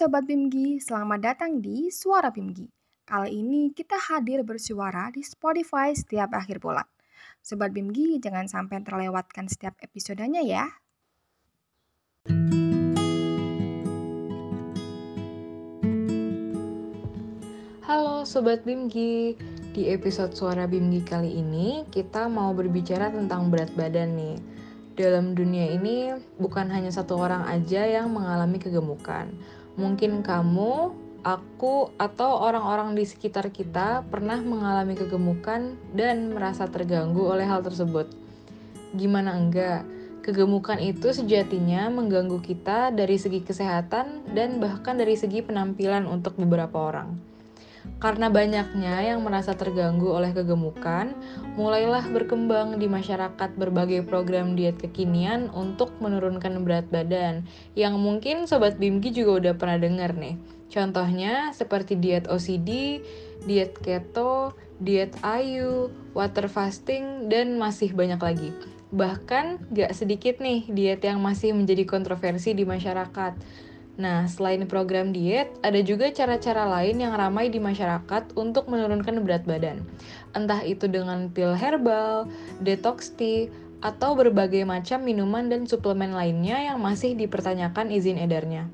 Sobat Bimgi, selamat datang di Suara Bimgi. Kali ini kita hadir bersuara di Spotify setiap akhir bulan. Sobat Bimgi, jangan sampai terlewatkan setiap episodenya ya. Halo Sobat Bimgi, di episode Suara Bimgi kali ini kita mau berbicara tentang berat badan nih. Dalam dunia ini bukan hanya satu orang aja yang mengalami kegemukan. Mungkin kamu, aku, atau orang-orang di sekitar kita pernah mengalami kegemukan dan merasa terganggu oleh hal tersebut. Gimana enggak? Kegemukan itu sejatinya mengganggu kita dari segi kesehatan dan bahkan dari segi penampilan untuk beberapa orang. Karena banyaknya yang merasa terganggu oleh kegemukan, mulailah berkembang di masyarakat berbagai program diet kekinian untuk menurunkan berat badan, yang mungkin Sobat Bimki juga udah pernah dengar nih. Contohnya seperti diet OCD, diet keto, diet ayu, water fasting, dan masih banyak lagi. Bahkan gak sedikit nih diet yang masih menjadi kontroversi di masyarakat Nah, selain program diet, ada juga cara-cara lain yang ramai di masyarakat untuk menurunkan berat badan. Entah itu dengan pil herbal, detox tea, atau berbagai macam minuman dan suplemen lainnya yang masih dipertanyakan izin edarnya.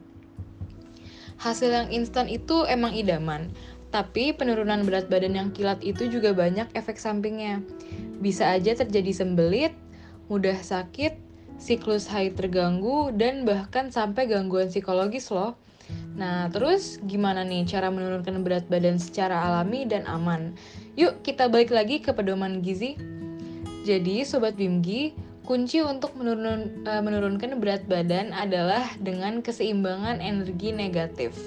Hasil yang instan itu emang idaman, tapi penurunan berat badan yang kilat itu juga banyak efek sampingnya. Bisa aja terjadi sembelit, mudah sakit, siklus haid terganggu, dan bahkan sampai gangguan psikologis loh. Nah, terus gimana nih cara menurunkan berat badan secara alami dan aman? Yuk kita balik lagi ke pedoman gizi. Jadi, Sobat Bimgi, kunci untuk menurun, uh, menurunkan berat badan adalah dengan keseimbangan energi negatif.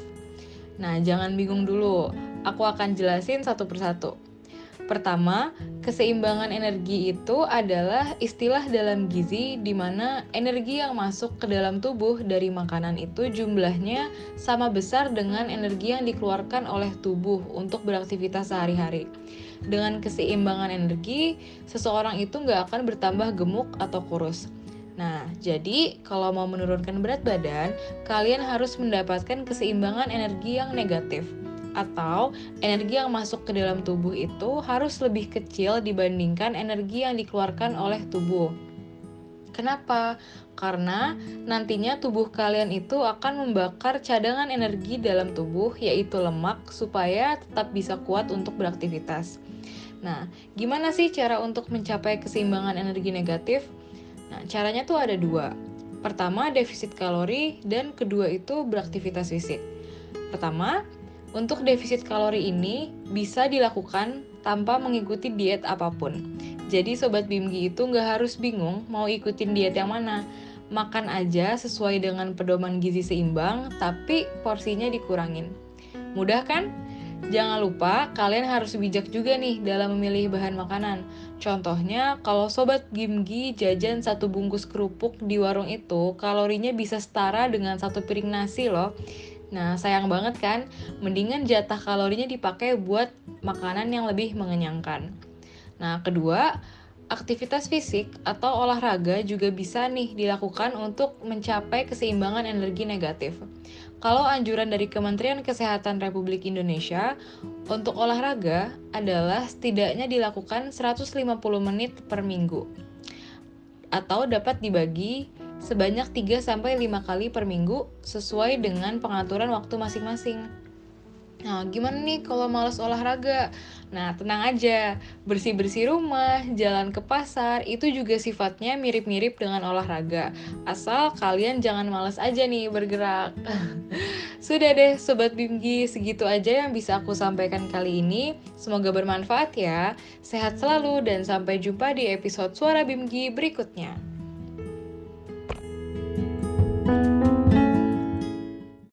Nah, jangan bingung dulu, aku akan jelasin satu persatu. Pertama, keseimbangan energi itu adalah istilah dalam gizi di mana energi yang masuk ke dalam tubuh dari makanan itu jumlahnya sama besar dengan energi yang dikeluarkan oleh tubuh untuk beraktivitas sehari-hari. Dengan keseimbangan energi, seseorang itu nggak akan bertambah gemuk atau kurus. Nah, jadi kalau mau menurunkan berat badan, kalian harus mendapatkan keseimbangan energi yang negatif atau energi yang masuk ke dalam tubuh itu harus lebih kecil dibandingkan energi yang dikeluarkan oleh tubuh. Kenapa? Karena nantinya tubuh kalian itu akan membakar cadangan energi dalam tubuh, yaitu lemak, supaya tetap bisa kuat untuk beraktivitas. Nah, gimana sih cara untuk mencapai keseimbangan energi negatif? Nah, caranya tuh ada dua. Pertama, defisit kalori, dan kedua itu beraktivitas fisik. Pertama, untuk defisit kalori ini bisa dilakukan tanpa mengikuti diet apa pun. Jadi Sobat Bimgi itu nggak harus bingung mau ikutin diet yang mana. Makan aja sesuai dengan pedoman gizi seimbang, tapi porsinya dikurangin. Mudah kan? Jangan lupa kalian harus bijak juga nih dalam memilih bahan makanan. Contohnya, kalau Sobat Gimgi jajan satu bungkus kerupuk di warung itu, kalorinya bisa setara dengan satu piring nasi loh. Nah, sayang banget kan? Mendingan jatah kalorinya dipakai buat makanan yang lebih mengenyangkan. Nah, kedua, aktivitas fisik atau olahraga juga bisa nih dilakukan untuk mencapai keseimbangan energi negatif. Kalau anjuran dari Kementerian Kesehatan Republik Indonesia untuk olahraga adalah setidaknya dilakukan 150 menit per minggu atau dapat dibagi sebanyak 3-5 kali per minggu sesuai dengan pengaturan waktu masing-masing. Nah, gimana nih kalau males olahraga? Nah, tenang aja, bersih-bersih rumah, jalan ke pasar, itu juga sifatnya mirip-mirip dengan olahraga. Asal kalian jangan males aja nih bergerak. Sudah deh, Sobat Bimgi, segitu aja yang bisa aku sampaikan kali ini. Semoga bermanfaat ya. Sehat selalu dan sampai jumpa di episode Suara Bimgi berikutnya. Thank you